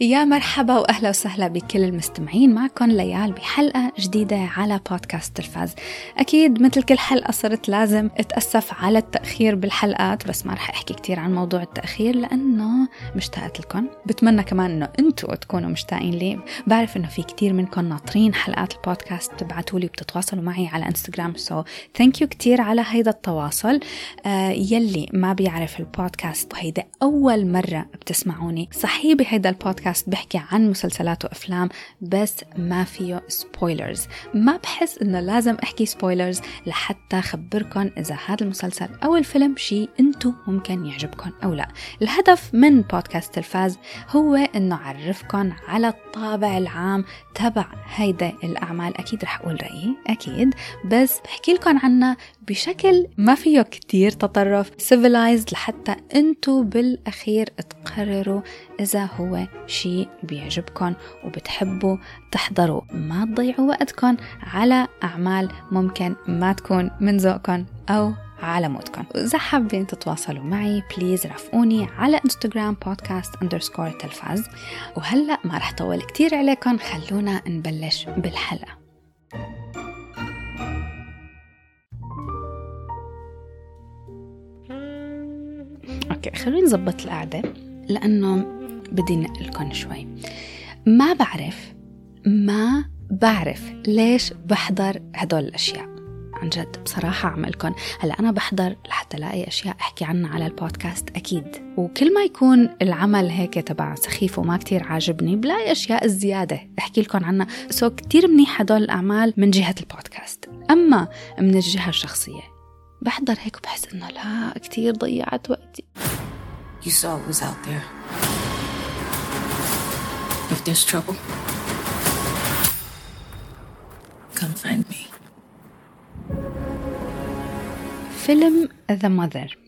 يا مرحبا وأهلا وسهلا بكل المستمعين معكم ليال بحلقة جديدة على بودكاست تلفاز. أكيد مثل كل حلقة صرت لازم أتأسف على التأخير بالحلقات بس ما رح أحكي كثير عن موضوع التأخير لأنه مشتاقت لكم. بتمنى كمان إنه أنتم تكونوا مشتاقين لي. بعرف إنه في كثير منكم ناطرين حلقات البودكاست بتبعتوا لي وبتتواصلوا معي على انستغرام so thank you كثير على هيدا التواصل. آه يلي ما بيعرف البودكاست وهيدا أول مرة بتسمعوني. صحيح بهيدا البودكاست بحكي عن مسلسلات وأفلام بس ما فيه spoilers ما بحس إنه لازم أحكي spoilers لحتى خبركم إذا هذا المسلسل أو الفيلم شيء أنتم ممكن يعجبكم أو لا. الهدف من بودكاست تلفاز هو إنه اعرفكم على الطابع العام تبع هيدا الأعمال. أكيد رح أقول رأيي أكيد. بس بحكي لكم عنها بشكل ما فيه كتير تطرف civilized لحتى إنتو بالأخير تقرروا إذا هو شيء بيعجبكم وبتحبوا تحضروا. ما تضيعوا وقتكم على أعمال ممكن ما تكون من ذوقكم أو على مودكم. وإذا حابين تتواصلوا معي please رافقوني على انستغرام بودكاست underscore تلفاز. وهلأ ما رح طول كتير عليكم خلونا نبلش بالحلقة. okay خلونا نظبط القعدة لأنه بدي نق لكم شوي. ما بعرف ما بعرف ليش بحضر هدول الأشياء. عن جد. بصراحة عم قلكم هلا أنا بحضر لحتى ألاقي أشياء أحكي عنها على البودكاست أكيد. وكل ما يكون العمل هيك تبع سخيف وما كتير عاجبني بلاقي أشياء زيادة أحكي لكم عنها. so كتير منيح هدول الأعمال من جهة البودكاست. أما من الجهة الشخصية بحضر هيك وبحس إنه لا كتير ضيعت وقتي. You saw what was out there. If there's trouble, come find me. فيلم ذا ماذر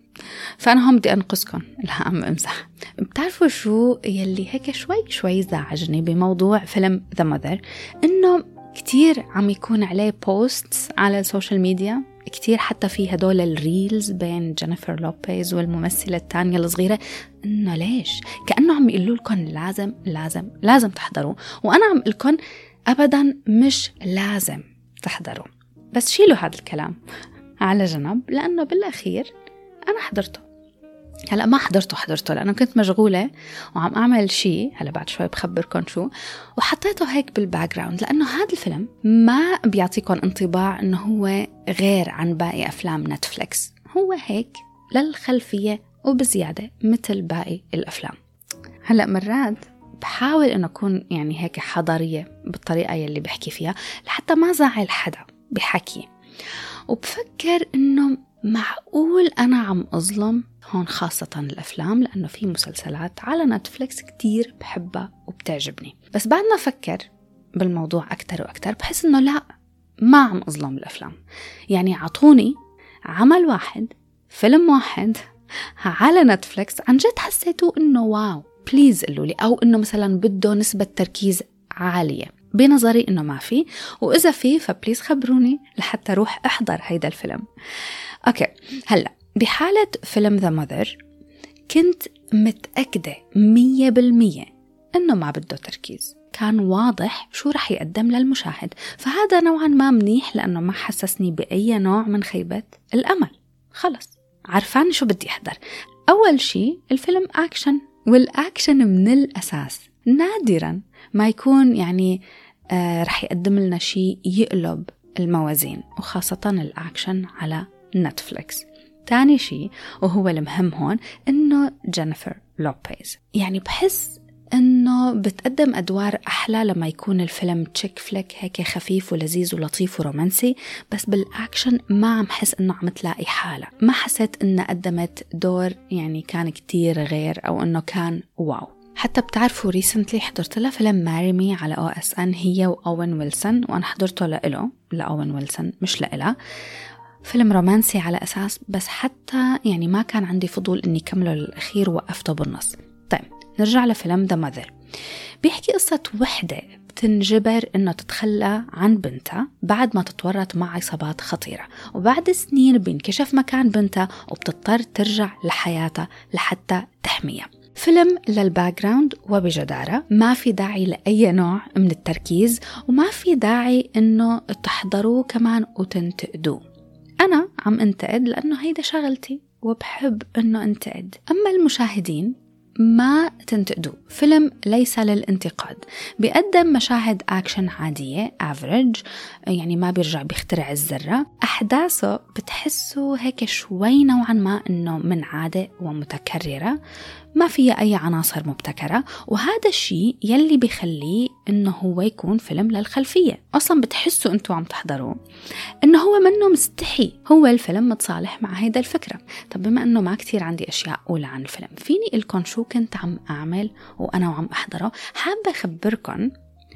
فأنا هون بدي أنقذكم عم أمزح بتعرفوا شو يلي هيك شوي شوي زعجني بموضوع فيلم ذا ماذر إنه كتير عم يكون عليه posts على ال social media كتير حتى في هدول ال reels بين جينيفر لوبيز والممثلة الثانية الصغيرة. إنه ليش؟ كأنه عم يقولوا لكم لازم لازم لازم تحضروا. وأنا عم قلكم أبدا مش لازم تحضروا. بس شيلوا هذا الكلام على جنب لأنه بالأخير أنا حضرته. هلأ ما حضرته حضرته لأنه كنت مشغولة وعم أعمل شيء. هلأ بعد شوي بخبركم شو. وحطيته هيك بال background لأنه هذا الفيلم ما بيعطيكم انطباع إنه هو غير عن باقي أفلام نتفليكس هو هيك للخلفية وبزيادة مثل باقي الأفلام. هلأ مرات بحاول إنه أكون يعني هيك حضارية بالطريقة يلي بحكي فيها لحتى ما زعل حدا. بحكي. وبفكر إنه معقول أنا عم أظلم هون خاصة الأفلام لأنه في مسلسلات على نتفليكس كتير بحبها وبتعجبني. بس بعد ما أفكر بالموضوع أكتر وأكتر بحس إنه لا ما عم أظلم الأفلام. يعني عطوني عمل واحد فيلم واحد على نتفليكس عن جد حسيتوا إنه واو please قولوا لي أو إنه مثلا بده نسبة تركيز عالية. بنظري إنه ما في وإذا في ف please خبروني لحتى أروح أحضر هيدا الفيلم. okay هلأ بحالة فيلم The Mother كنت متأكدة مية بالمية إنه ما بده تركيز. كان واضح شو رح يقدم للمشاهد. فهذا نوعا ما منيح لأنه ما حسسني بأي نوع من خيبة الأمل. خلص عرفان شو بدي أحضر. أول شي الفيلم action وال action من الأساس. نادرا ما يكون يعني آه رح يقدم لنا شيء يقلب الموازين وخاصة الأكشن على نتفليكس. تاني شيء وهو المهم هون إنه جينيفر لوبيز. يعني بحس إنه بتقدم أدوار أحلى لما يكون الفيلم chick flick هيك خفيف ولذيذ ولطيف ورومانسي بس بالأكشن ما عم حس إنه عم تلاقي حالها ما حسيت انها قدمت دور يعني كان كتير غير أو إنه كان واو. حتى بتعرفوا recently حضرت لها فيلم Marry Me على OSN هي وأوين ويلسون وأنا حضرته لإله لأوين ويلسون مش لإلها. فيلم رومانسي على أساس بس حتى يعني ما كان عندي فضول إني كمله للأخير وقفته بالنص. طيب نرجع لفيلم The Mother بيحكي قصة وحدة بتنجبر إنه تتخلى عن بنتها بعد ما تتورط مع عصابات خطيرة. وبعد سنين بينكشف مكان بنتها وبتضطر ترجع لحياتها لحتى تحميها. فيلم لل background وبجدارة. ما في داعي لأي نوع من التركيز وما في داعي إنه تحضروه كمان وتنتقدوه أنا عم انتقد لأنه هيدا شغلتي وبحب إنه انتقد. أما المشاهدين ما تنتقدوا. فيلم ليس للانتقاد. بيقدم مشاهد أكشن عادية افريج يعني ما بيرجع بيخترع الذرة. أحداثه بتحسوا هيك شوي نوعا ما إنه من عادة ومتكررة. ما فيها أي عناصر مبتكرة وهذا الشيء يلي بيخليه إنه هو يكون فيلم للخلفية. أصلا بتحسوا أنتوا عم تحضروه إنه هو منه مستحي. هو الفيلم متصالح مع هيدا الفكرة. طب بما إنه ما كتير عندي أشياء أقول عن الفيلم فيني قلكم شو كنت عم أعمل وأنا وعم أحضره؟ حابة أخبركم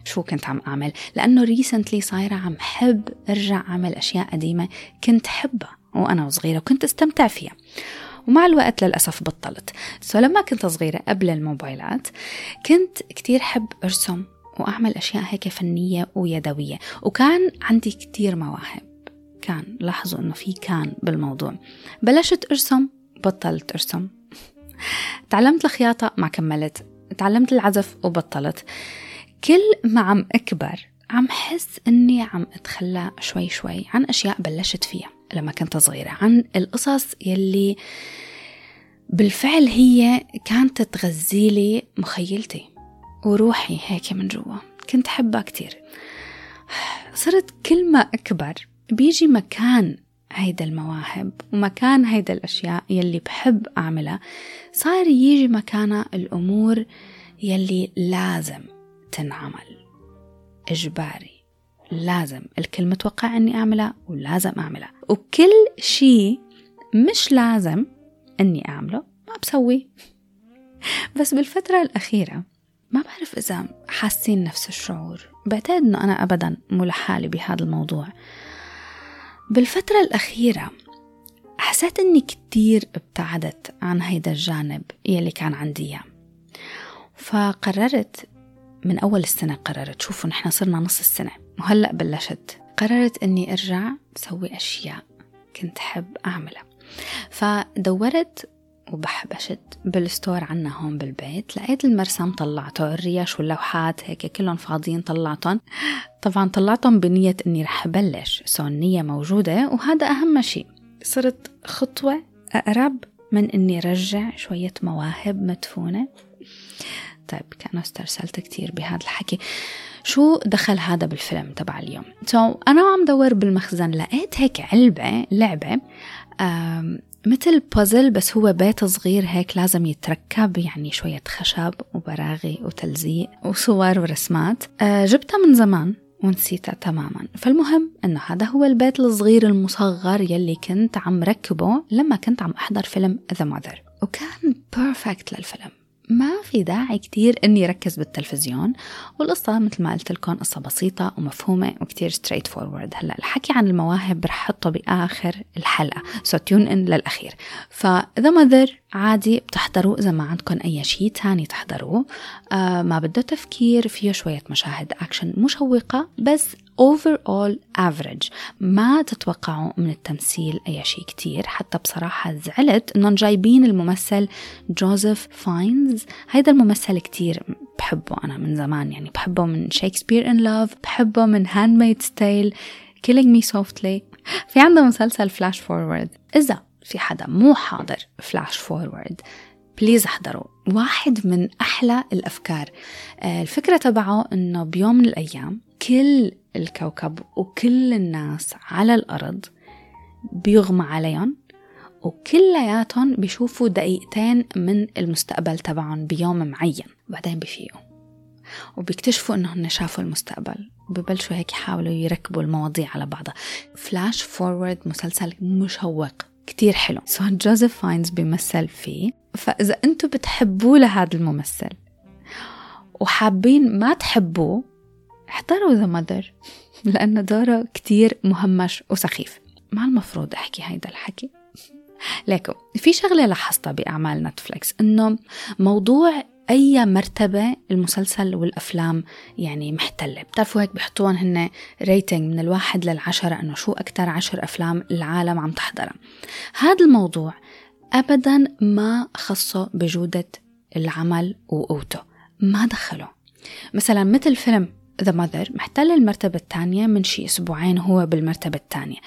شو كنت عم أعمل لأنه recently صايرة عم حب أرجع أعمل أشياء قديمة كنت حبها وأنا وصغيرة وكنت أستمتع فيها. ومع الوقت للأسف بطلت. so لما كنت صغيرة قبل الموبايلات كنت كتير حب أرسم وأعمل أشياء هيك فنية ويدوية. وكان عندي كتير مواهب. كان لاحظوا أنه في كان بالموضوع. بلشت أرسم بطلت أرسم. تعلمت الخياطة ما كملت. تعلمت العزف وبطلت. كل ما عم أكبر عم حس أني عم أتخلى شوي شوي عن أشياء بلشت فيها. لما كنت صغيرة عن القصص يلي بالفعل هي كانت تغذيلي مخيلتي وروحي هيك من جوا. كنت حبها كتير. صرت كل ما أكبر. بيجي مكان هيدا المواهب ومكان هيدا الأشياء يلي بحب أعملها صار يجي مكانها الأمور يلي لازم تنعمل. إجباري. لازم. الكل متوقع إني أعملها ولازم أعملها. وكل شيء مش لازم إني أعمله ما بسويه بس بالفترة الأخيرة ما بعرف إذا حاسين نفس الشعور. بعتقد إنه أنا أبدا مو لحالي بهذا الموضوع. بالفترة الأخيرة حسيت إني كتير ابتعدت عن هيدا الجانب يلي كان عندي إياه. فقررت من أول السنة قررت شوفوا نحن صرنا نص السنة وهلأ بلشت قررت أني أرجع سوي أشياء كنت حب أعملها. فدورت وبحبشت بال store عنا هون بالبيت لقيت المرسم طلعته الريش واللوحات هيك كلهم فاضيين طلعتهم. طبعا طلعتهم بنية إني رح أبلش so النية موجودة وهذا أهم شيء. صرت خطوة أقرب من إني رجع شوية مواهب مدفونة. طيب كأنه استرسلت كتير بهذا الحكي. شو دخل هذا بالفيلم تبع اليوم؟ so so, أنا وعم دور بالمخزن لقيت هيك علبة لعبة مثل بازل بس هو بيت صغير هيك لازم يتركب يعني شوية خشب وبراغي وتلزيق وصور ورسمات. أه جبتها من زمان ونسيتها تماما. فالمهم إنه هذا هو البيت الصغير المصغر يلي كنت عم ركبه لما كنت عم أحضر فيلم The Mother وكان perfect للفيلم. ما في داعي كتير إني ركز بالتلفزيون والقصة مثل ما قلت لكم قصة بسيطة ومفهومة وكتير straightforward هلأ الحكي عن المواهب رح حطه بآخر الحلقة so tune in للأخير. ف The Mother عادي بتحضروا إذا ما عندكم أي شيء تاني تحضروه آه ما بده تفكير فيه شوية مشاهد اكشن مشوقة بس overall average. ما تتوقعوا من التمثيل أي شيء كتير. حتى بصراحة زعلت إنهم جايبين الممثل جوزيف فاينز هيدا الممثل كتير بحبه أنا من زمان يعني بحبه من Shakespeare in Love بحبه من Handmaid's Tale Killing Me Softly. في عنده مسلسل FlashForward إذا في حدا مو حاضر FlashForward please احضروا. واحد من أحلى الأفكار. آه، الفكرة تبعه إنه بيوم من الأيام كل الكوكب وكل الناس على الأرض بيغمى عليهم وكلياتهم بيشوفوا دقيقتين من المستقبل تبعهم بيوم معين بعدين بفيقوا وبيكتشفوا إنهم شافوا المستقبل وببلشوا هيك يحاولوا يركبوا المواضيع على بعضها. FlashForward مسلسل مشوق كتير حلو. so جوزيف فاينز بيمثل فيه. فإذا أنتم بتحبوه لهذا الممثل وحابين ما تحبوه احضروا The Mother لأنه دوره كتير مهمش وسخيف. ما المفروض أحكي هيدا الحكي؟ لكن في شغلة لاحظتها بأعمال نتفليكس إنه موضوع أي مرتبة المسلسل والأفلام يعني محتلة. بتعرفوا هيك بحطوهم هن rating من الواحد للعشرة إنه شو أكتر عشر أفلام العالم عم تحضرها. هذا الموضوع أبدا ما خصه بجودة العمل وقوته. ما دخله. مثلا مثل فيلم The Mother محتل المرتبة الثانية من شي أسبوعين هو بالمرتبة الثانية.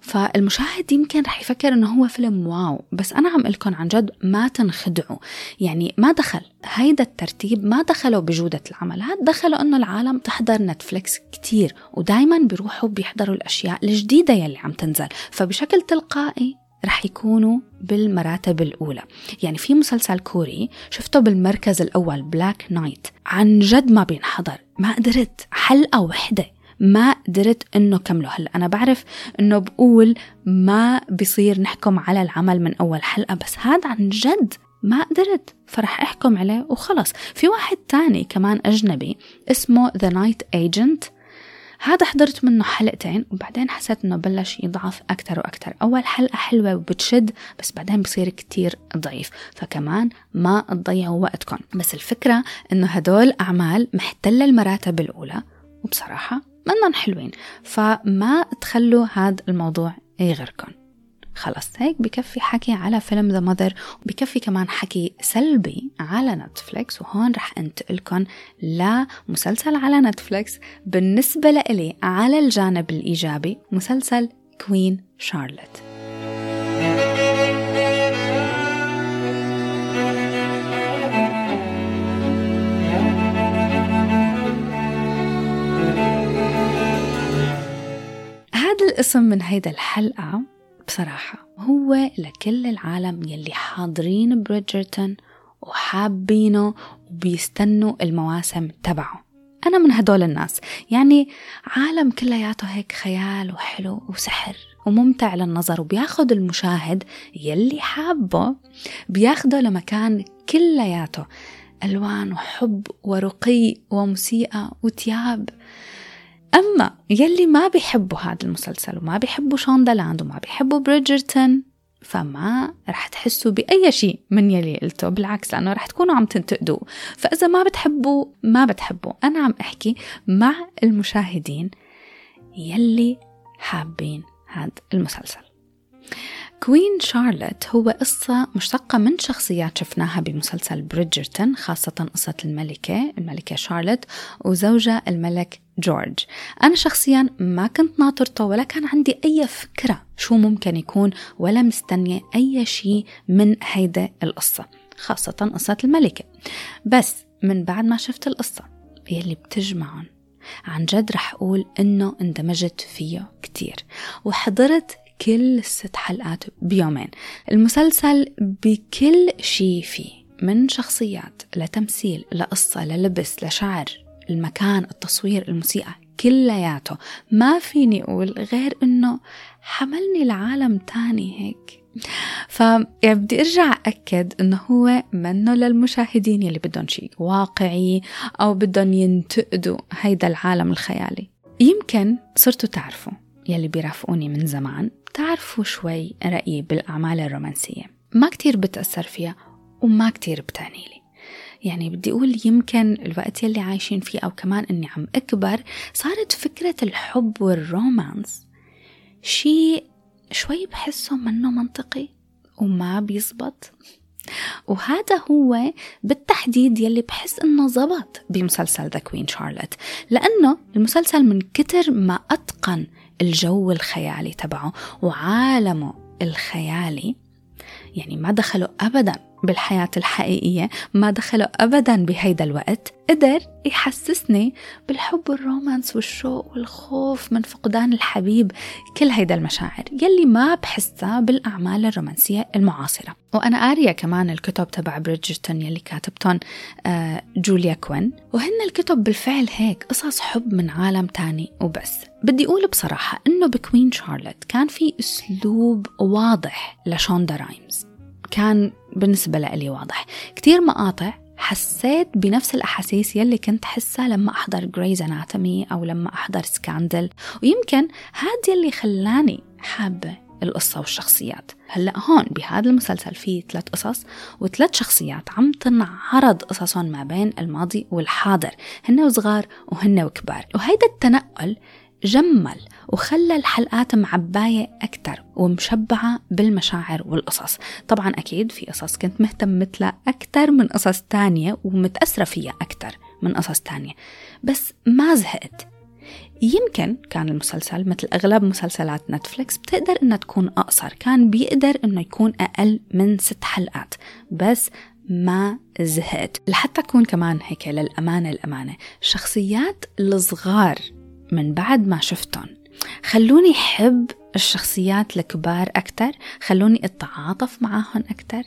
فالمشاهد يمكن رح يفكر إنه هو فيلم واو بس أنا عم قلكم عن جد ما تنخدعوا. يعني ما دخل هيدا الترتيب ما دخلوا بجودة العمل هاد دخلوا إنه العالم تحضر نتفليكس كتير ودايما بيروحوا بيحضروا الأشياء الجديدة يلي عم تنزل. فبشكل تلقائي رح يكونوا بالمراتب الأولى. يعني في مسلسل كوري شفته بالمركز الأول Black Knight عن جد ما بينحضر. ما قدرت حلقة وحدة ما قدرت إنه كمله هلا أنا بعرف إنه بقول ما بصير نحكم على العمل من أول حلقة بس هذا عن جد ما قدرت فرح أحكم عليه وخلص. في واحد تاني كمان أجنبي اسمه The Night Agent هذا حضرت منه حلقتين وبعدين حسيت إنه بلش يضعف أكثر وأكثر أول حلقة حلوة وبتشد بس بعدين بصير كتير ضعيف فكمان ما تضيعوا وقتكم. بس الفكرة إنه هدول أعمال محتلة المراتب الأولى وبصراحة منن حلوين فما تخلوا هذا الموضوع يغركم. خلص هيك بكفي حكي على فيلم The Mother وبكفي كمان حكي سلبي على نتفليكس وهون رح انتقلكم لمسلسل على نتفليكس بالنسبة لإلي على الجانب الإيجابي مسلسل Queen Charlotte هذا الاسم من هيدا الحلقة. بصراحة هو لكل العالم يلي حاضرين بريدجرتون وحابينه وبيستنوا المواسم تبعه. أنا من هدول الناس يعني عالم كلياته هيك خيال وحلو وسحر وممتع للنظر وبياخد المشاهد يلي حابه بياخده لمكان كلياته ألوان وحب ورقي وموسيقى وتياب. أما يلي ما بيحبوا هذا المسلسل وما بيحبوا شوندلاند وما بيحبوا بريدجرتون فما رح تحسوا بأي شيء من يلي قلته بالعكس لأنه رح تكونوا عم تنتقدوا فإذا ما بتحبوا ما بتحبوا أنا عم أحكي مع المشاهدين يلي حابين هذا المسلسل. Queen Charlotte هو قصة مشتقة من شخصيات شفناها بمسلسل بريدجرتون خاصة قصة الملكة الملكة شارلوت وزوجها الملك جورج. أنا شخصيا ما كنت ناطرته ولا كان عندي أي فكرة شو ممكن يكون ولا مستنية أي شيء من هيدا القصة خاصة قصة الملكة. بس من بعد ما شفت القصة يلي بتجمعهم عن جد رح أقول إنه اندمجت فيه كتير. وحضرت كل الست حلقات بيومين. المسلسل بكل شي فيه من شخصيات لتمثيل لقصة للبس لشعر. المكان التصوير الموسيقى كلياته. ما فيني أقول غير إنه حملني لعالم تاني هيك. ف يعني بدي أرجع اكد إنه هو منه للمشاهدين يلي بدهم شيء واقعي أو بدهم ينتقدوا هيدا العالم الخيالي. يمكن صرتوا تعرفوا يلي بيرافقوني من زمان. تعرفوا شوي رأيي بالأعمال الرومانسية. ما كتير بتأثر فيها وما كتير بتعني لي يعني بدي أقول يمكن الوقت يلي عايشين فيه أو كمان إني عم أكبر صارت فكرة الحب وال romance شيء شوي بحسه منه منطقي وما بيزبط. وهذا هو بالتحديد يلي بحس إنه زبط بمسلسل The Queen Charlotte لأنه المسلسل من كتر ما أتقن الجو الخيالي تبعه وعالمه الخيالي يعني ما دخلوا ابدا بالحياة الحقيقية ما دخلوا أبدا بهيدا الوقت قدر يحسسني بالحب وال romance والشوق والخوف من فقدان الحبيب كل هيدا المشاعر يلي ما بحسها بالأعمال الرومانسية المعاصرة. وأنا قارية كمان الكتب تبع بريدجرتون يلي كاتبتهم آه جوليا كوين. وهن الكتب بالفعل هيك قصص حب من عالم تاني. وبس بدي أقول بصراحة إنه ب Queen Charlotte كان في أسلوب واضح لشوندا رايمز. كان بالنسبة لي واضح. كتير مقاطع حسيت بنفس الأحاسيس يلي كنت حسها لما أحضر Grey's Anatomy أو لما أحضر Scandal ويمكن هاد يلي خلاني حابة القصة والشخصيات. هلأ هون بهذا المسلسل في ثلاث قصص وثلاث شخصيات عم تنعرض قصصهم ما بين الماضي والحاضر. هن وصغار وهن وكبار. وهيدا التنقل جمل وخلى الحلقات معباية أكتر ومشبعة بالمشاعر والقصص. طبعا أكيد في قصص كنت مهتم مثلها أكتر من قصص تانية ومتأثرة فيها أكتر من قصص تانية. بس ما زهقت. يمكن كان المسلسل مثل أغلب مسلسلات نتفليكس بتقدر إنها تكون أقصر كان بيقدر إنه يكون أقل من ست حلقات. بس ما زهقت. لحتى أكون كمان هيك للأمانة الأمانة. الشخصيات الصغار من بعد ما شفتهم خلوني حب الشخصيات الكبار أكتر خلوني أتعاطف معاهم أكتر.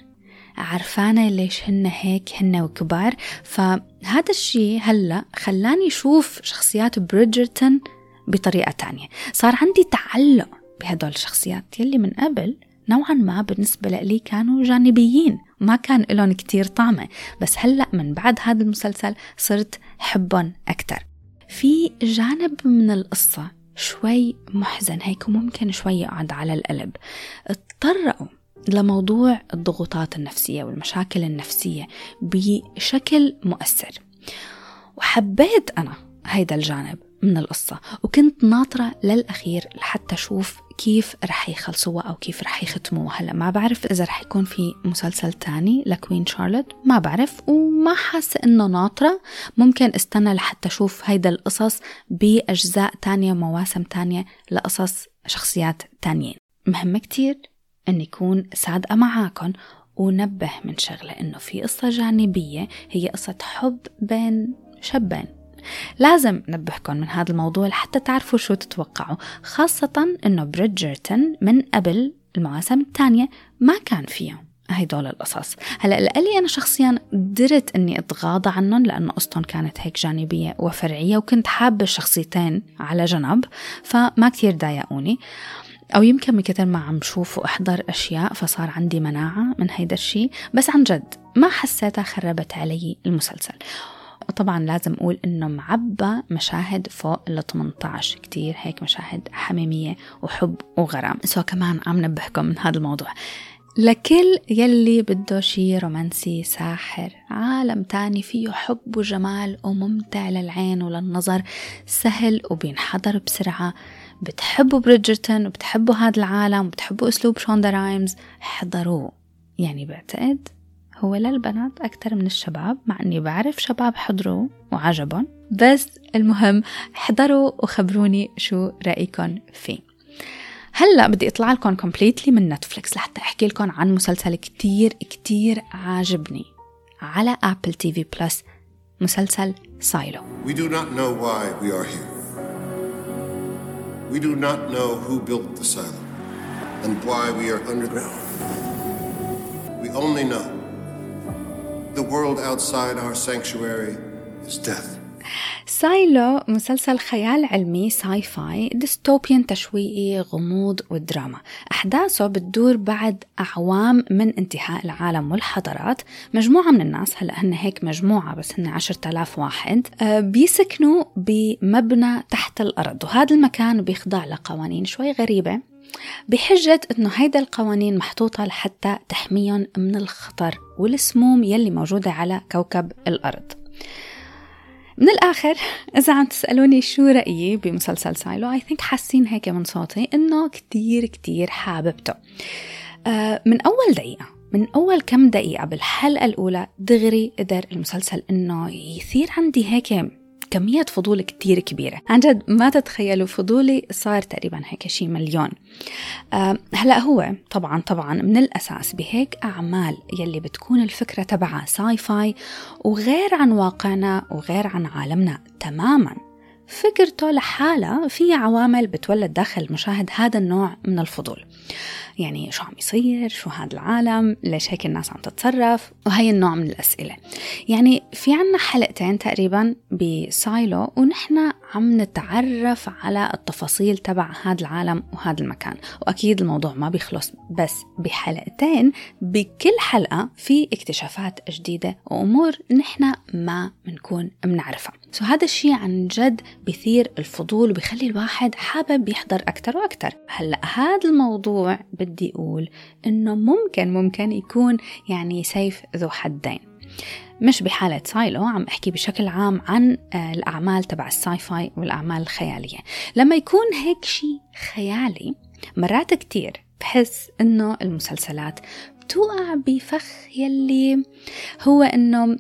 عرفانة ليش هن هيك هن وكبار. فهذا الشيء هلأ خلاني أشوف شخصيات بريدجرتون بطريقة تانية. صار عندي تعلق بهدول الشخصيات يلي من قبل نوعا ما بالنسبة لي كانوا جانبيين ما كان لهم كتير طعمة. بس هلأ من بعد هذا المسلسل صرت حبهم أكتر. في جانب من القصة شوي محزن هيك وممكن شوي يقعد على القلب. اتطرقوا لموضوع الضغوطات النفسية والمشاكل النفسية بشكل مؤثر. وحبيت أنا هيدا الجانب من القصة وكنت ناطرة للأخير لحتى أشوف كيف رح يخلصوها أو كيف رح يختموها. هلأ ما بعرف إذا رح يكون في مسلسل تاني لكوين شارلوت ما بعرف وما حاسة إنه ناطرة. ممكن استنى لحتى أشوف هيدا القصص بأجزاء تانية ومواسم تانية لقصص شخصيات تانيين. مهم كتير أن يكون صادقة معاكم ونبه من شغلة إنه في قصة جانبية هي قصة حب بين شابين لازم نبهكم من هذا الموضوع لحتى تعرفوا شو تتوقعوا خاصة إنه بريدجرتون من قبل المواسم الثانية ما كان فيهم هدول القصص. هلأ لألي أنا شخصيا قدرت أني أتغاضى عنهم لأنه قصتهم كانت هيك جانبية وفرعية وكنت حابة الشخصيتين على جنب فما كتير ضايقوني. أو يمكن من كتر ما عم شوف وأحضر أشياء فصار عندي مناعة من هيدا الشيء بس عن جد ما حسيتها خربت علي المسلسل. طبعا لازم أقول إنه معبى مشاهد فوق ال 18 كتير هيك مشاهد حميمية وحب وغرام. سو كمان عم نبهكم من هذا الموضوع. لكل يلي بده شي رومانسي ساحر عالم تاني فيه حب وجمال وممتع للعين وللنظر سهل وبينحضر بسرعة. بتحبوا بريدجرتون وبتحبوا هذا العالم وبتحبوا أسلوب شوندا رايمز احضروه. يعني بعتقد هو للبنات أكثر من الشباب مع أني بعرف شباب حضروا وعجبهم بس المهم احضروا وخبروني شو رأيكم فيه هلأ بدي أطلع لكم completely من نتفليكس لحتى أحكي لكم عن مسلسل كتير كتير عاجبني على Apple TV Plus مسلسل Silo We do not know why we are here. We do not know who built the silo and why we are underground. We only know The world outside our sanctuary is death. Silo مسلسل خيال علمي sci-fi dystopian تشويقي غموض ودراما. أحداثه بتدور بعد أعوام من انتهاء العالم والحضارات. مجموعة من الناس هلأ هن هيك مجموعة بس هن عشرة آلاف واحد آه، بيسكنوا بمبنى تحت الأرض. وهذا المكان بيخضع لقوانين شوي غريبة. بحجة أنه هيدا القوانين محطوطة لحتى تحميهم من الخطر والسموم يلي موجودة على كوكب الأرض. من الآخر إذا عم تسألوني شو رأيي بمسلسل Silo I think حاسين هيك من صوتي إنه كتير كتير حاببته. آه من أول دقيقة من أول كم دقيقة بالحلقة الأولى دغري قدر المسلسل إنه يثير عندي هيك كمية فضول كتير كبيرة. عن جد ما تتخيلوا فضولي صار تقريبا هيك شي مليون. أه هلا هو طبعا طبعا من الأساس بهيك أعمال يلي بتكون الفكرة تبعها ساي فاي وغير عن واقعنا وغير عن عالمنا تماما. فكرته لحالها في عوامل بتولد داخل المشاهد هذا النوع من الفضول. يعني شو عم يصير شو هذا العالم ليش هيك الناس عم تتصرف؟ وهي النوع من الأسئلة. يعني في عنا حلقتين تقريبا ب Silo ونحن عم نتعرف على التفاصيل تبع هذا العالم وهذا المكان. وأكيد الموضوع ما بيخلص بس بحلقتين. بكل حلقة في اكتشافات جديدة وأمور نحن ما بنكون بنعرفها so هذا الشيء عن جد بيثير الفضول وبيخلي الواحد حابب يحضر أكثر وأكثر هلأ هذا الموضوع بدي أقول إنه ممكن ممكن يكون يعني سيف ذو حدين. مش بحالة Silo عم أحكي بشكل عام عن آه، الأعمال تبع ال sci-fi والأعمال الخيالية. لما يكون هيك شيء خيالي مرات كتير بحس إنه المسلسلات بتوقع بفخ يلي هو إنه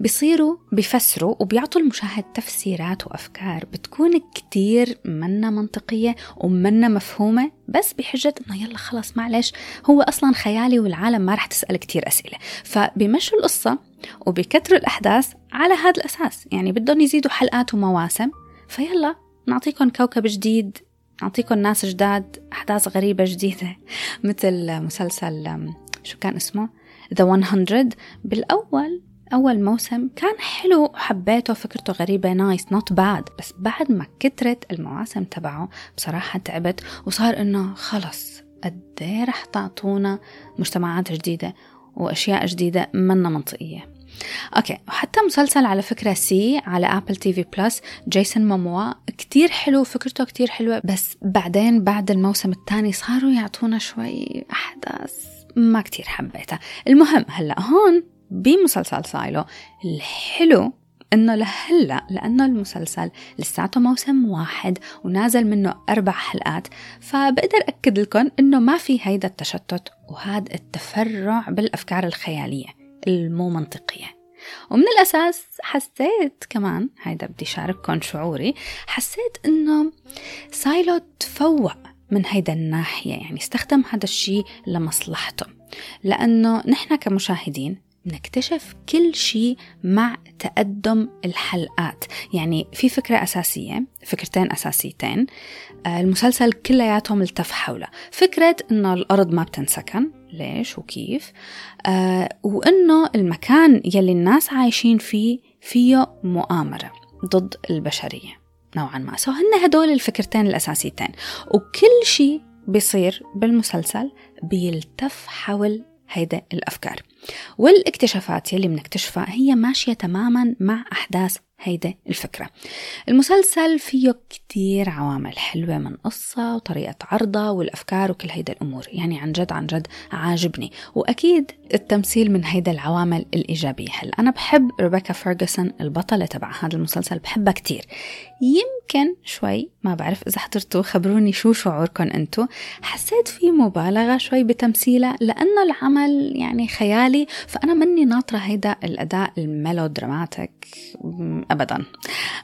بيصيروا بيفسروا وبيعطوا المشاهد تفسيرات وأفكار بتكون كتير منا منطقية ومنا مفهومة بس بحجة إنه يلا خلص معلش هو أصلا خيالي والعالم ما رح تسأل كتير أسئلة. فبيمشوا القصة وبيكتروا الأحداث على هذا الأساس. يعني بدهم يزيدوا حلقات ومواسم. فيلا نعطيكم كوكب جديد نعطيكم ناس جداد أحداث غريبة جديدة. مثل مسلسل شو كان اسمه؟ The 100 بالأول أول موسم كان حلو وحبيته فكرته غريبة nice not bad بس بعد ما كترت المواسم تبعه بصراحة تعبت وصار إنه خلص. قديش رح تعطونا مجتمعات جديدة وأشياء جديدة منا منطقية. okay وحتى مسلسل على فكرة See على Apple TV Plus جيسون موموا كتير حلو فكرته كتير حلوة بس بعدين بعد الموسم الثاني صاروا يعطونا شوي أحداث ما كتير حبيتها. المهم هلأ هون بمسلسل Silo. الحلو إنه لهلا لأنه المسلسل لساته موسم واحد ونازل منه أربع حلقات فبقدر أكد لكم إنه ما في هيدا التشتت وهذا التفرع بالأفكار الخيالية المو منطقية. ومن الأساس حسيت كمان هيدا بدي شارككم شعوري حسيت إنه سايلو تفوق من هيدا الناحية يعني استخدم هذا الشيء لمصلحته. لأنه نحن كمشاهدين نكتشف كل شيء مع تقدم الحلقات. يعني في فكرة أساسية فكرتين أساسيتين. آه، المسلسل كلياتهم التف حولها فكرة أنه الأرض ما بتنسكن. ليش؟ وكيف؟ آه وأنه المكان يلي الناس عايشين فيه فيه مؤامرة ضد البشرية نوعا ما. سو هن هدول الفكرتين الأساسيتين. وكل شيء بيصير بالمسلسل بيلتف حول هيدا الأفكار. والاكتشافات يلي بنكتشفها هي ماشية تماما مع أحداث هيدا الفكرة. المسلسل فيه كتير عوامل حلوة من قصة وطريقة عرضها والأفكار وكل هيدا الأمور. يعني عن جد عن جد عاجبني. وأكيد التمثيل من هيدا العوامل الإيجابية. هل أنا بحب ريبيكا فيرغسون البطلة تبع هذا المسلسل بحبها كتير. يمكن شوي ما بعرف إذا حضرتوا خبروني شو شعوركم أنتو. حسيت في مبالغة شوي بتمثيلها لأنه العمل يعني خيالي فأنا مني ناطرة هيدا الأداء ال melodramatic ابدا.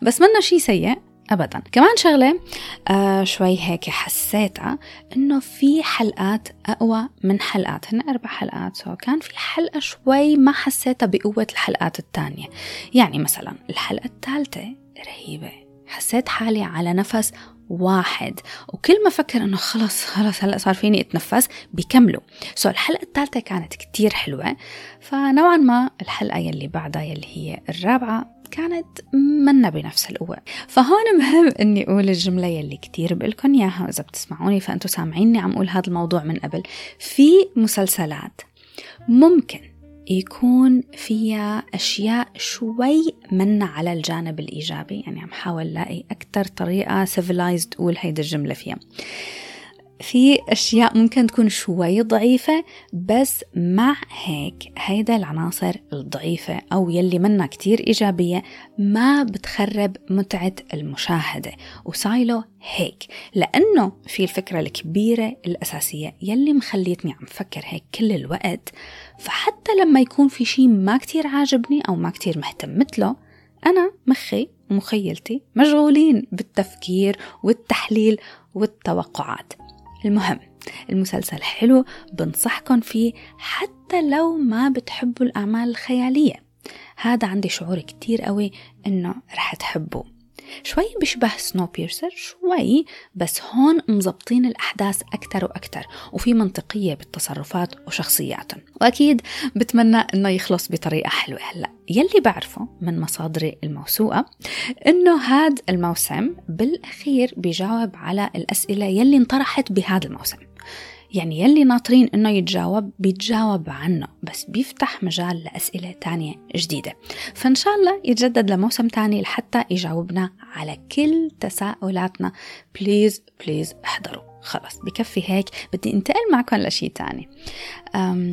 بس منه شيء سيء ابدا. كمان شغلة آه شوي هيك حسيتها إنه في حلقات أقوى من حلقات. هن أربع حلقات so كان في حلقة شوي ما حسيتها بقوة الحلقات الثانية. يعني مثلا الحلقة الثالثة رهيبة. حسيت حالي على نفس واحد. وكل ما فكر إنه خلص خلص هلأ صار فيني أتنفس بيكملوا سو الحلقة الثالثة كانت كتير حلوة. فنوعا ما الحلقة يلي بعدها يلي هي الرابعة كانت منا بنفس القوة. فهون مهم إني أقول الجملة يلي كتير بقلكن إياها وإذا بتسمعوني فأنتوا سامعيني عم أقول هذا الموضوع من قبل. في مسلسلات ممكن يكون فيها أشياء شوي منا على الجانب الإيجابي يعني عم حاول لاقي أكثر طريقة civilized أقول هيدا الجملة فيها. في أشياء ممكن تكون شوي ضعيفة بس مع هيك هيدا العناصر الضعيفة أو يلي منا كتير إيجابية ما بتخرب متعة المشاهدة وسايلو هيك. لأنه في الفكرة الكبيرة الأساسية يلي مخليتني عم فكر هيك كل الوقت فحتى لما يكون في شي ما كتير عاجبني أو ما كتير مهتم مثله أنا مخي ومخيلتي مشغولين بالتفكير والتحليل والتوقعات. المهم المسلسل حلو بنصحكم فيه حتى لو ما بتحبوا الأعمال الخيالية. هذا عندي شعور كتير قوي إنه رح تحبوه. شوي بيشبه سنو بيرسر شوي بس هون مزبطين الأحداث أكتر وأكتر وفي منطقية بالتصرفات وشخصياتهم. وأكيد بتمنى إنه يخلص بطريقة حلوة هلأ. يلي بعرفه من مصادري الموثوقة إنه هذا الموسم بالأخير بيجاوب على الأسئلة يلي انطرحت بهذا الموسم. يعني يلي ناطرين إنه يتجاوب بيتجاوب عنه بس بيفتح مجال لأسئلة تانية جديدة. فإن شاء الله يتجدد لموسم تاني لحتى يجاوبنا على كل تساؤلاتنا. please please احضروا. خلص بكفي هيك بدي انتقل معكم لشيء تاني.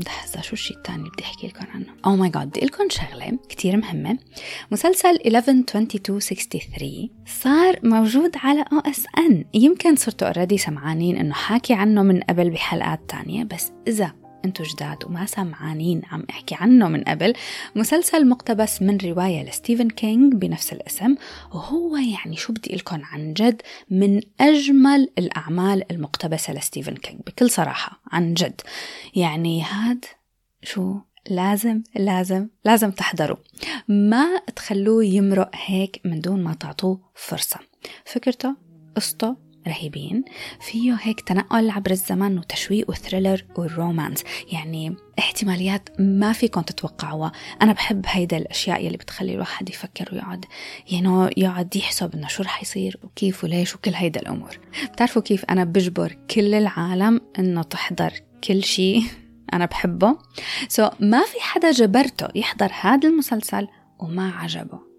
لحظة شو الشيء الثاني بدي أحكي لكم عنه؟ oh my God بدي قلكم شغلة كثير مهمة. مسلسل 112263 صار موجود على OSN. يمكن صرتوا already سمعانين إنه حاكي عنه من قبل بحلقات تانية بس إذا انتو جداد وما سمعانين عم احكي عنه من قبل. مسلسل مقتبس من رواية لستيفن كينج بنفس الاسم وهو يعني شو بدي قلكم عن جد من أجمل الأعمال المقتبسة لستيفن كينج بكل صراحة عن جد. يعني هاد شو لازم لازم لازم تحضروا. ما تخلوه يمرق هيك من دون ما تعطوه فرصة. فكرته؟ قصته؟ رهيبين. فيه هيك تنقل عبر الزمن وتشويق وثريلر ورومانس يعني احتماليات ما فيكم تتوقعوها. أنا بحب هيدا الأشياء يلي بتخلي الواحد يفكر ويقعد. يعني يقعد يحسب إنه شو رح يصير وكيف وليش وكل هيدا الأمور. بتعرفوا كيف أنا بجبر كل العالم إنه تحضر كل شيء أنا بحبه. so, ما في حدا جبرته يحضر هذا المسلسل وما عجبه.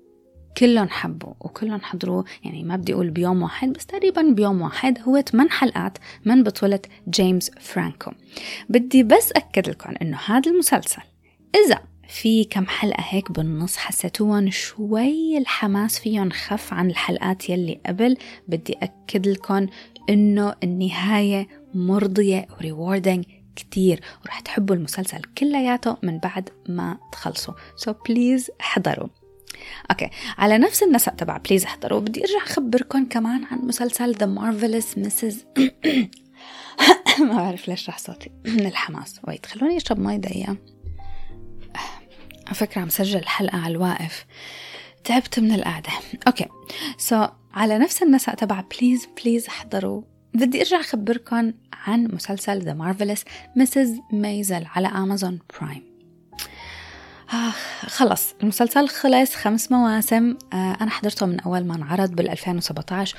كلهم حبوا وكلهم حضروه يعني ما بدي أقول بيوم واحد بس تقريبا بيوم واحد هو 8 حلقات من بطولة جيمس فرانكو. بدي بس أكد لكم إنه هذا المسلسل إذا في كم حلقة هيك بالنص حسيتوهم شوي الحماس فيهم خف عن الحلقات يلي قبل. بدي أكد لكم إنه النهاية مرضية و rewarding كتير ورح تحبوا المسلسل كلياته من بعد ما تخلصوا. so please احضروا. okay. على نفس النسق تبع please احضروا. بدي أرجع اخبركم كمان عن مسلسل The Marvelous Mrs. ما بعرف ليش راح صوتي. من الحماس. wait خلوني أشرب مي دقيقة. على فكرة عم سجل الحلقة على الواقف. تعبت من القعدة. okay. so, على نفس النسق تبع please please احضروا. بدي أرجع اخبركم عن مسلسل The Marvelous Mrs. Maisel على Amazon Prime آه خلص المسلسل خلص خمس مواسم. آه أنا حضرته من أول ما انعرض بال 2017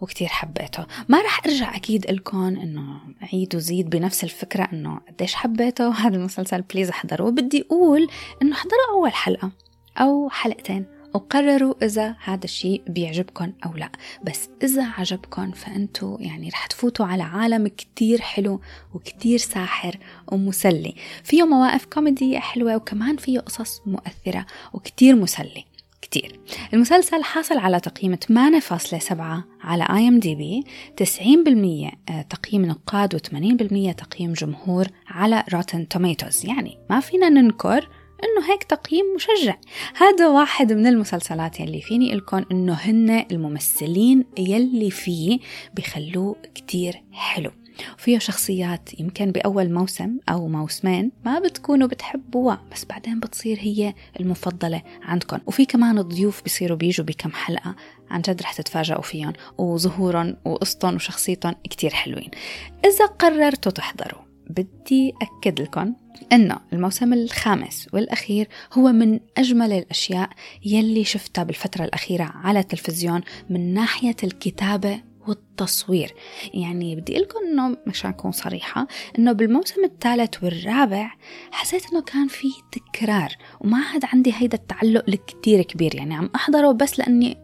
وكتير حبيته. ما رح أرجع أكيد لكم إنه عيد وزيد بنفس الفكرة إنه قديش حبيته هذا المسلسل. please احضروه. بدي أقول إنه احضروا أول حلقة أو حلقتين. وقرروا إذا هذا الشيء بيعجبكم أو لا. بس إذا عجبكم فأنتوا يعني رح تفوتوا على عالم كتير حلو وكتير ساحر ومسلي. فيه مواقف كوميدية حلوة وكمان فيه قصص مؤثرة وكتير مسلي. كتير. المسلسل حاصل على تقييم 8.7 على IMDb 90% تقييم نقاد و80% تقييم جمهور على Rotten Tomatoes يعني ما فينا ننكر إنه هيك تقييم مشجع. هذا واحد من المسلسلات يلي فيني لكم إنه هن الممثلين يلي فيه بخلوه كتير حلو. وفيه شخصيات يمكن بأول موسم أو موسمين ما بتكونوا بتحبوها بس بعدين بتصير هي المفضلة عندكم وفي كمان ضيوف بيصيروا بيجوا بكم حلقة. عن جد رح تتفاجئوا فيهم وظهورهم وقصتهم وشخصيتهم كتير حلوين. إذا قررتوا تحضروا بدي أكد لكم إنه الموسم الخامس والأخير هو من أجمل الأشياء يلي شفتها بالفترة الأخيرة على التلفزيون من ناحية الكتابة والتصوير. يعني بدي لكم إنه مشان أكون صريحة إنه بالموسم الثالث والرابع حسيت إنه كان في تكرار وما عاد عندي هيدا التعلق الكتير كبير. يعني عم أحضره بس لأني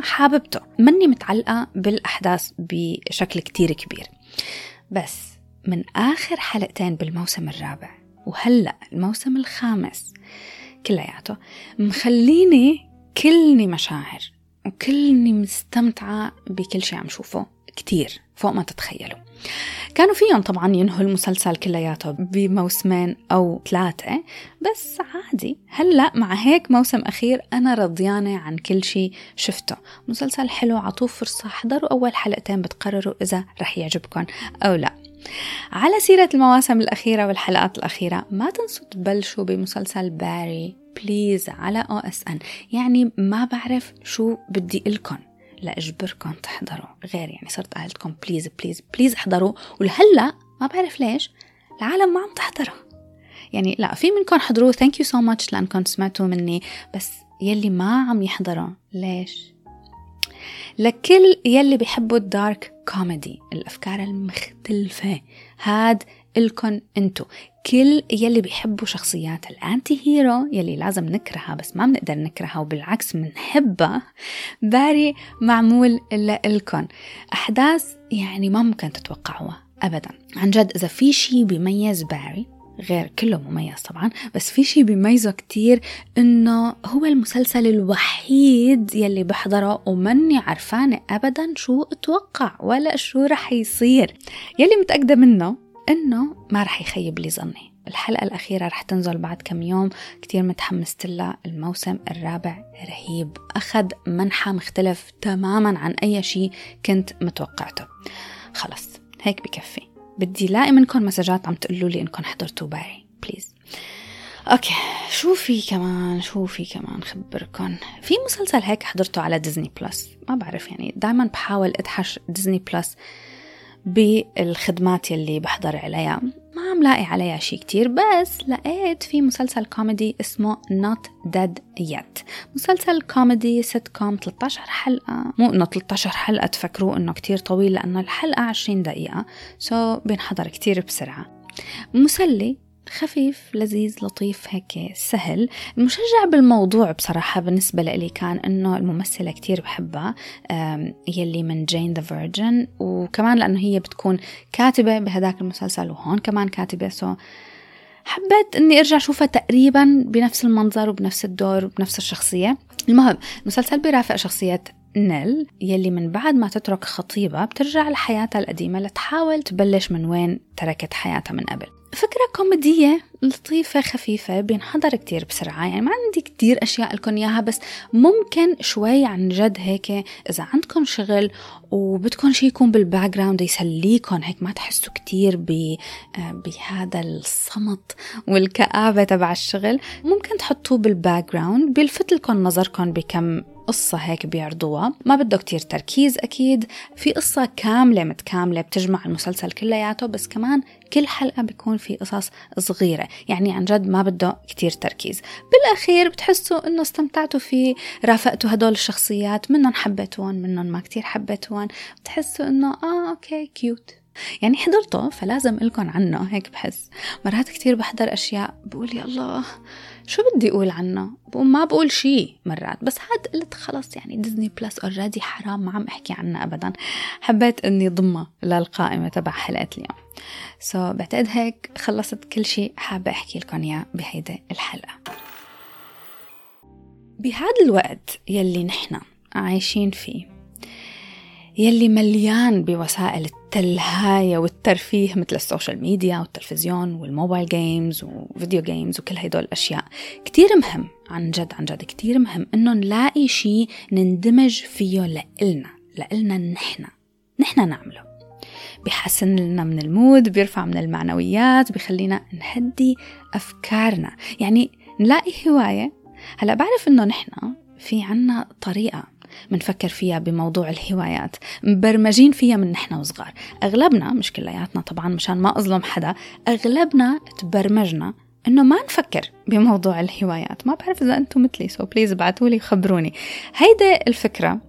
حاببته. مني متعلقة بالأحداث بشكل كتير كبير. بس من آخر حلقتين بالموسم الرابع وهلأ الموسم الخامس كلياته مخليني كلني مشاعر وكلني مستمتعة بكل شيء عم شوفه كتير فوق ما تتخيلوا. كانوا فيهم طبعا ينهوا المسلسل كلياته بموسمين أو ثلاثة بس عادي. هلأ مع هيك موسم أخير أنا رضيانة عن كل شيء شفته. مسلسل حلو عطوه فرصة حضروا أول حلقتين بتقرروا إذا رح يعجبكم أو لأ. على سيرة المواسم الأخيرة والحلقات الأخيرة ما تنسوا تبلشوا بمسلسل Barry please على OSN يعني ما بعرف شو بدي إلكن. لأجبركم تحضروا. غير يعني صرت قايلتلكم please please please احضروا. ولهلأ ما بعرف ليش العالم ما عم تحضره. يعني لا في منكم حضروه thank you so much لأنكم سمعتوا مني بس يلي ما عم يحضروا ليش؟ لكل يلي بيحبوا ال dark comedy الأفكار المختلفة. هاد إلكن انتو. كل يلي بيحبوا شخصيات ال anti hero يلي لازم نكرهها بس ما بنقدر نكرهها وبالعكس بنحبها Barry معمول لإلكن. أحداث يعني ما ممكن تتوقعوها أبدا. عن جد إذا في شي بيميز Barry غير كله مميز طبعا بس في شي بيميزه كتير إنه هو المسلسل الوحيد يلي بحضره ومني عرفانة ابدا شو أتوقع ولا شو رح يصير. يلي متأكدة منه إنه ما رح يخيب لي ظني. الحلقة الأخيرة رح تنزل بعد كم يوم. كتير متحمست لها. الموسم الرابع رهيب. أخذ منحى مختلف تماما عن أي شيء كنت متوقعته. خلص هيك بكفي. بدي لاقي منكم مسجات عم تقولوا لي انكم حضرتوا Barry please okay شو في كمان؟ شو في كمان خبركم في مسلسل هيك حضرته على Disney Plus ما بعرف يعني دائما بحاول أدحش Disney Plus بالخدمات يلي بحضر عليها. ما عم لاقي عليها شي كتير بس لقيت في مسلسل كوميدي اسمه Not Dead Yet. مسلسل كوميدي سيت كوم 13 حلقة. مو إنه 13 حلقة تفكروا إنه كتير طويل لأنه الحلقة 20 دقيقة. so بينحضر كتير بسرعة. مسلي خفيف لذيذ لطيف هيك سهل. المشجع بالموضوع بصراحة بالنسبة لي كان إنه الممثلة كتير بحبها يلي من Jane the Virgin وكمان لأنه هي بتكون كاتبة بهداك المسلسل وهون كمان كاتبة. so حبيت إني أرجع أشوفها تقريبا بنفس المنظر وبنفس الدور وبنفس الشخصية. المهم المسلسل بيرافق شخصية نيل يلي من بعد ما تترك خطيبها بترجع لحياتها القديمة لتحاول تبلش من وين تركت حياتها من قبل. فكرة كوميدية لطيفة خفيفة بينحضر كتير بسرعة. يعني ما عندي كتير أشياء لكم إياها بس ممكن شوي عن جد هيك إذا عندكم شغل وبدكم شي يكون بال background يسليكم هيك ما تحسوا كتير بهذا الصمت والكآبة تبع الشغل ممكن تحطوه بال background بيلفت لكم نظركم بكم قصة هيك بيعرضوها. ما بده كتير تركيز أكيد في قصة كاملة متكاملة بتجمع المسلسل كلياته بس كمان كل حلقة بيكون في قصص صغيرة يعني عن جد ما بده كتير تركيز. بالأخير بتحسوا إنه استمتعتوا فيه رافقتوا هدول الشخصيات منهم حبيتون منهم ما كتير حبيتون بتحسوا إنه آه okay cute يعني حضرته فلازم أحكي لكم عنه هيك بحس. مرات كتير بحضر أشياء بقول يا الله شو بدي أقول عنه؟ ما بقول شيء مرات بس هاد قلت خلص يعني Disney Plus already حرام ما عم أحكي عنها ابدا. حبيت إني ضمها للقائمة تبع حلقة اليوم. so so, بعتقد هيك خلصت كل شيء حابة أحكي لكم إياه بهيدي الحلقة. بهذا الوقت يلي نحن عايشين فيه يلي مليان بوسائل التلهاية والترفيه مثل ال social media والتلفزيون وال mobile games و video games وكل هدول الأشياء. كتير مهم عن جد عن جد كتير مهم إنه نلاقي شيء نندمج فيه لإلنا لإلنا نحن نحن نعمله. بيحسن لنا من المود بيرفع من المعنويات بيخلينا نهدي أفكارنا. يعني نلاقي هواية. هلأ بعرف إنه نحن في عنا طريقة منفكر فيها بموضوع الهوايات. مبرمجين فيها من نحن وصغار. أغلبنا مش كلياتنا طبعا مشان ما أظلم حدا أغلبنا تبرمجنا إنه ما نفكر بموضوع الهوايات. ما بعرف إذا أنتم مثلي so please ابعتوا لي خبروني. هيدا الفكرة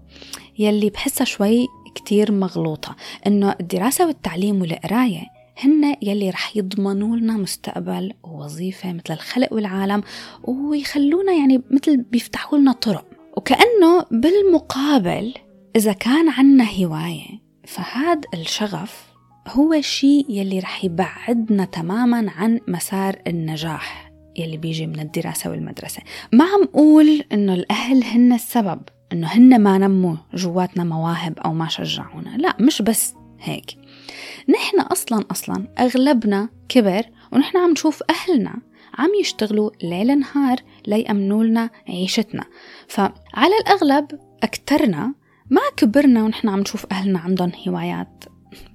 يلي بحسها شوي كتير مغلوطة إنه الدراسة والتعليم والقراية هن يلي رح يضمنوا لنا مستقبل ووظيفة مثل الخلق والعالم ويخلونا يعني مثل بيفتحوا لنا طرق. وكأنه بالمقابل إذا كان عنا هواية فهذا الشغف هو الشيء يلي رح يبعدنا تماما عن مسار النجاح يلي بيجي من الدراسة والمدرسة. ما عم أقول إنه الأهل هن السبب إنه هن ما نموا جواتنا مواهب أو ما شجعونا. لا مش بس هيك. نحن أصلا أصلا أغلبنا كبر ونحن عم نشوف أهلنا عم يشتغلوا ليل نهار ليأمنوا لنا عيشتنا. فعلى الأغلب أكترنا ما كبرنا ونحن عم نشوف أهلنا عندهم هوايات.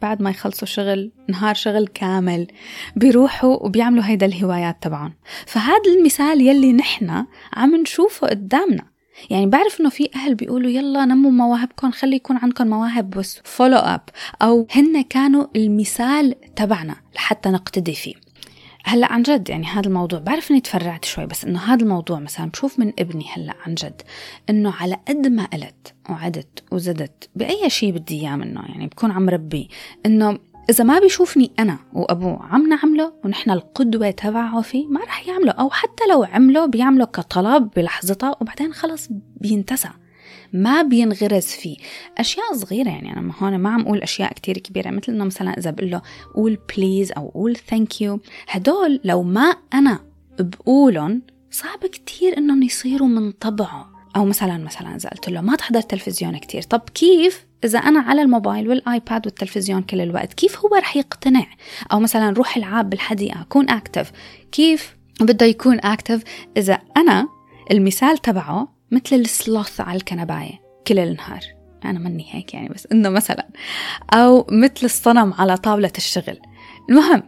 بعد ما يخلصوا شغل نهار شغل كامل بيروحوا وبيعملوا هيدا الهوايات تبعهم. فهذا المثال يلي نحن عم نشوفه قدامنا. يعني بعرف إنه في أهل بيقولوا يلا نموا مواهبكم خلي يكون عندكم مواهب بس follow up أو هن كانوا المثال تبعنا لحتى نقتدي فيه. هلا عن جد يعني هذا الموضوع بعرف إني تفرعت شوي بس إنه هذا الموضوع مثلا بشوف من ابني هلا عن جد إنه على قد ما قلت وعدت وزدت بأي شيء بدي إياه منه يعني بكون عم ربي إنه إذا ما بيشوفني أنا وأبوه عم نعمله ونحن القدوة تبعه فيه ما رح يعمله أو حتى لو عمله بيعمله كطلب بلحظتها وبعدين خلص بينتسى. ما بينغرز فيه أشياء صغيرة. يعني أنا هون ما عم أقول أشياء كتير كبيرة مثل إنه مثلا إذا بقول له قول please أو قول thank you هدول لو ما أنا بقولهم صعب كتير إنهم يصيروا من طبعه. أو مثلا مثلا إذا قلت له ما تحضر تلفزيون كتير طب كيف إذا أنا على الموبايل وال iPad والتلفزيون كل الوقت كيف هو رح يقتنع؟ أو مثلا روح العاب بالحديقة كون أكتف كيف بده يكون أكتف إذا أنا المثال تبعه مثل السلوث على الكنباية كل النهار. أنا مني هيك يعني بس إنه مثلا. أو مثل الصنم على طاولة الشغل. المهم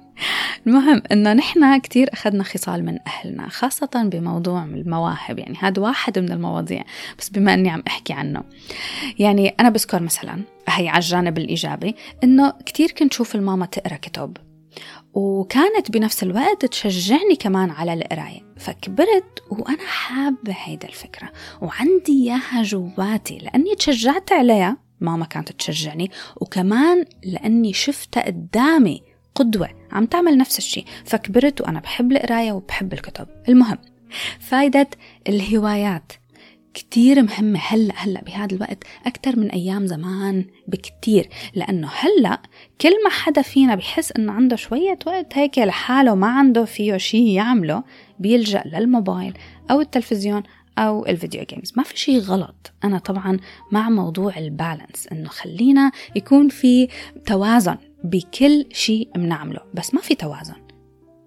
المهم إنه نحن كثير أخذنا خصال من أهلنا خاصة بموضوع المواهب. يعني هذا واحد من المواضيع بس بما إني عم أحكي عنه. يعني أنا بذكر مثلا هي على الجانب الإيجابي إنه كثير كنت شوف الماما تقرأ كتب. وكانت بنفس الوقت تشجعني كمان على القراية. فكبرت وأنا حابة هيدا الفكرة وعندي إياها جواتي. لأني تشجعت عليها ماما كانت تشجعني وكمان لأني شفتها قدامي قدوة عم تعمل نفس الشيء فكبرت وأنا بحب القراية وبحب الكتب. المهم فايدة الهوايات. كتير مهمة هلأ هلأ بهذا الوقت أكثر من أيام زمان بكتير لأنه هلأ كل ما حدا فينا بحس إنه عنده شوية وقت هيك لحاله ما عنده فيه شيء يعمله بيلجأ للموبايل أو التلفزيون أو الفيديو جيمز ما في شيء غلط. أنا طبعا مع موضوع البالانس إنه خلينا يكون في توازن بكل شيء بنعمله. بس ما في توازن.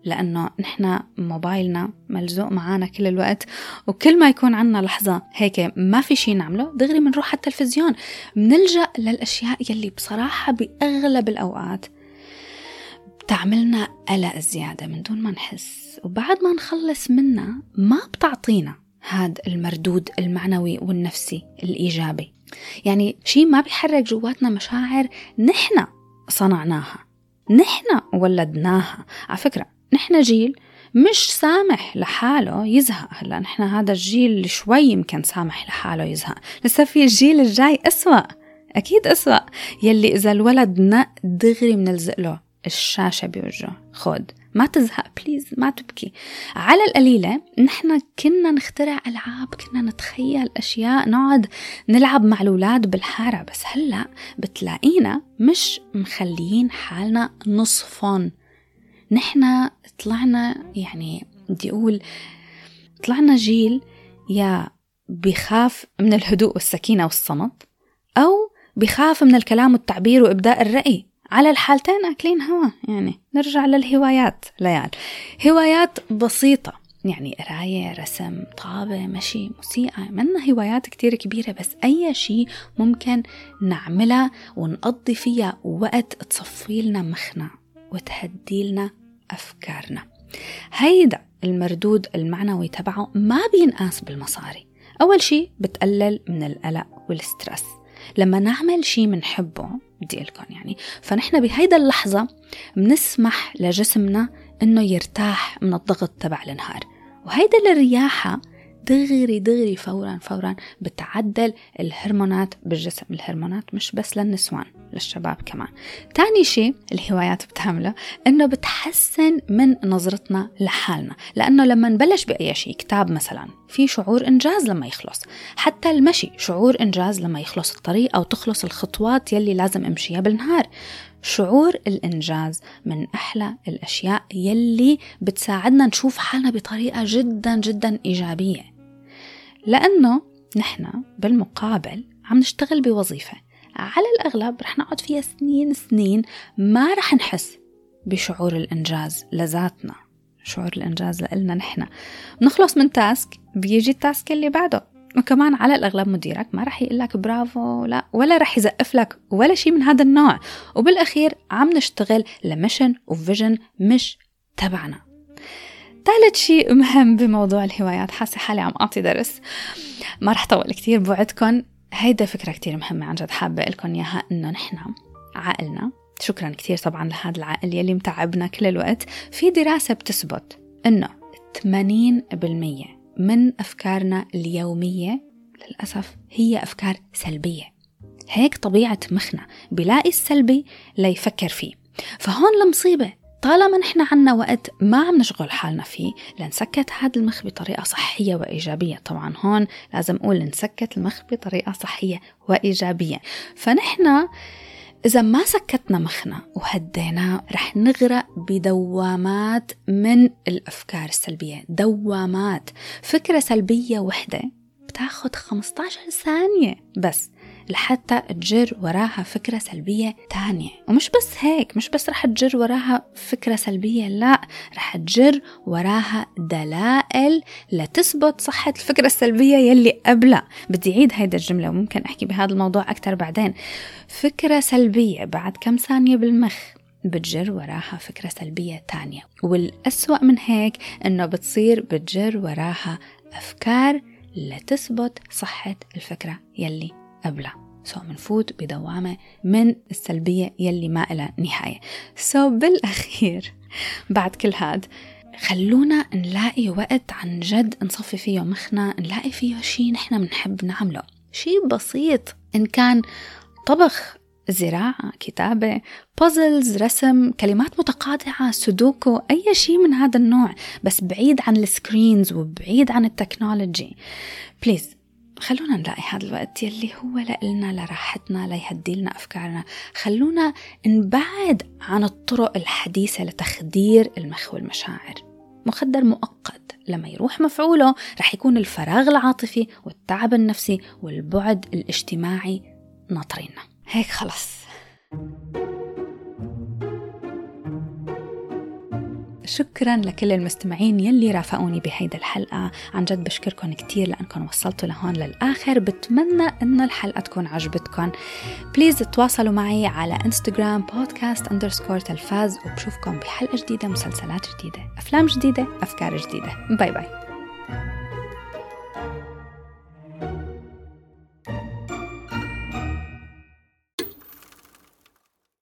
لأنه نحن موبايلنا ملزوق معنا كل الوقت وكل ما يكون عنا لحظة هيك ما في شيء نعمله دغري بنروح على التلفزيون. بنلجأ للأشياء يلي بصراحة بأغلب الأوقات بتعملنا قلق زيادة من دون ما نحس. وبعد ما نخلص منها ما بتعطينا هذا المردود المعنوي والنفسي الإيجابي. يعني شيء ما بيحرك جواتنا مشاعر نحن صنعناها نحن ولدناها. على فكرة نحن جيل مش سامح لحاله يزهق. هلا نحن هذا الجيل شوي يمكن سامح لحاله يزهق. لسه في الجيل الجاي أسوأ أكيد أسوأ. يلي إذا الولد نق دغري بنلزق له الشاشة بوجهه خود ما تزهق بليز ما تبكي. على القليلة نحن كنا نخترع ألعاب كنا نتخيل أشياء نقعد نلعب مع الأولاد بالحارة. بس هلأ بتلاقينا مش مخليين حالنا نصفن نحن طلعنا يعني بدي أقول طلعنا جيل يا بخاف من الهدوء والسكينة والصمت أو بخاف من الكلام والتعبير وإبداء الرأي. على الحالتين أكلين هوا يعني نرجع للهوايات ليال. هوايات بسيطة يعني قراية رسم طابة مشي موسيقى. منا هوايات كتير كبيرة بس أي شيء ممكن نعملها ونقضي فيها وقت تصفي لنا مخنا وتهدي لنا أفكارنا. هيدا المردود المعنوي تبعه ما بينقاس بالمصاري. أول شيء بتقلل من القلق والسترس لما نعمل شيء منحبه بدي لكم يعني فنحن بهيدا اللحظة بنسمح لجسمنا إنه يرتاح من الضغط تبع النهار. وهيدا الرياحة دغري دغري فورا فورا بتعدل الهرمونات بالجسم. الهرمونات مش بس للنسوان للشباب كمان. تاني شيء الهوايات بتعمله إنه بتحسن من نظرتنا لحالنا. لأنه لما نبلش بأي شيء كتاب مثلا في شعور إنجاز لما يخلص. حتى المشي شعور إنجاز لما يخلص الطريق أو تخلص الخطوات يلي لازم أمشيها بالنهار. شعور الإنجاز من أحلى الأشياء يلي بتساعدنا نشوف حالنا بطريقة جدا جدا إيجابية. لأنه نحن بالمقابل عم نشتغل بوظيفة. على الأغلب رح نقعد فيها سنين سنين ما رح نحس بشعور الإنجاز لذاتنا. شعور الإنجاز لإلنا نحن. نخلص من تاسك بيجي التاسك اللي بعده. وكمان على الأغلب مديرك ما رح يقول لك برافو لا ولا رح يزقف لك ولا شيء من هذا النوع. وبالأخير عم نشتغل لمشن وفيجن مش تبعنا. ثالث شيء مهم بموضوع الهوايات حاسة حالي عم أعطي درس. ما رح طول كتير بوعدكم هيدا فكرة كتير مهمة عن جد حابة لكم إياها إنه نحن عقلنا شكرا كتير طبعا لهذا العقل يلي متعبنا كل الوقت في دراسة بتثبت إنه 80% من أفكارنا اليومية للأسف هي أفكار سلبية. هيك طبيعة مخنا بلاقي السلبي ليفكر فيه. فهون المصيبة طالما نحن عنا وقت ما عم نشغل حالنا فيه لنسكت هذا المخ بطريقة صحية وإيجابية. طبعا هون لازم أقول نسكت المخ بطريقة صحية وإيجابية. فنحن إذا ما سكتنا مخنا وهديناه رح نغرق بدوامات من الأفكار السلبية. دوامات. فكرة سلبية وحدة بتاخد 15 ثانية بس. لحتى تجر وراها فكرة سلبية تانية. ومش بس هيك مش بس رح تجر وراها فكرة سلبية لا رح تجر وراها دلائل لتثبت صحة الفكرة السلبية يلي قبلها. بدي أعيد هيدا الجملة وممكن أحكي بهذا الموضوع أكتر بعدين. فكرة سلبية بعد كم ثانية بالمخ بتجر وراها فكرة سلبية تانية. والأسوأ من هيك إنه بتصير بتجر وراها أفكار لتثبت صحة الفكرة يلي قبلها so منفوت بدوامة من السلبية يلي ما إلها نهاية. so بالأخير بعد كل هاد خلونا نلاقي وقت عن جد نصفي فيه مخنا نلاقي فيه شي نحن بنحب نعمله. شي بسيط إن كان طبخ زراعة كتابة puzzles رسم كلمات متقاطعة سودوكو أي شيء من هذا النوع بس بعيد عن ال screens وبعيد عن ال technology. please خلونا نلاقي هذا الوقت يلي هو لإلنا لراحتنا ليهدي لنا أفكارنا. خلونا نبعد عن الطرق الحديثة لتخدير المخ والمشاعر. مخدر مؤقت لما يروح مفعوله رح يكون الفراغ العاطفي والتعب النفسي والبعد الاجتماعي ناطرينا هيك خلص. شكرا لكل المستمعين يلي رافقوني بهيدا الحلقة. عن جد بشكركم كتير لأنكم وصلتوا لهون للآخر. بتمنى أنه الحلقة تكون عجبتكم please تواصلوا معي على انستغرام بودكاست underscore تلفاز وبشوفكم بحلقة جديدة مسلسلات جديدة أفلام جديدة أفكار جديدة. bye bye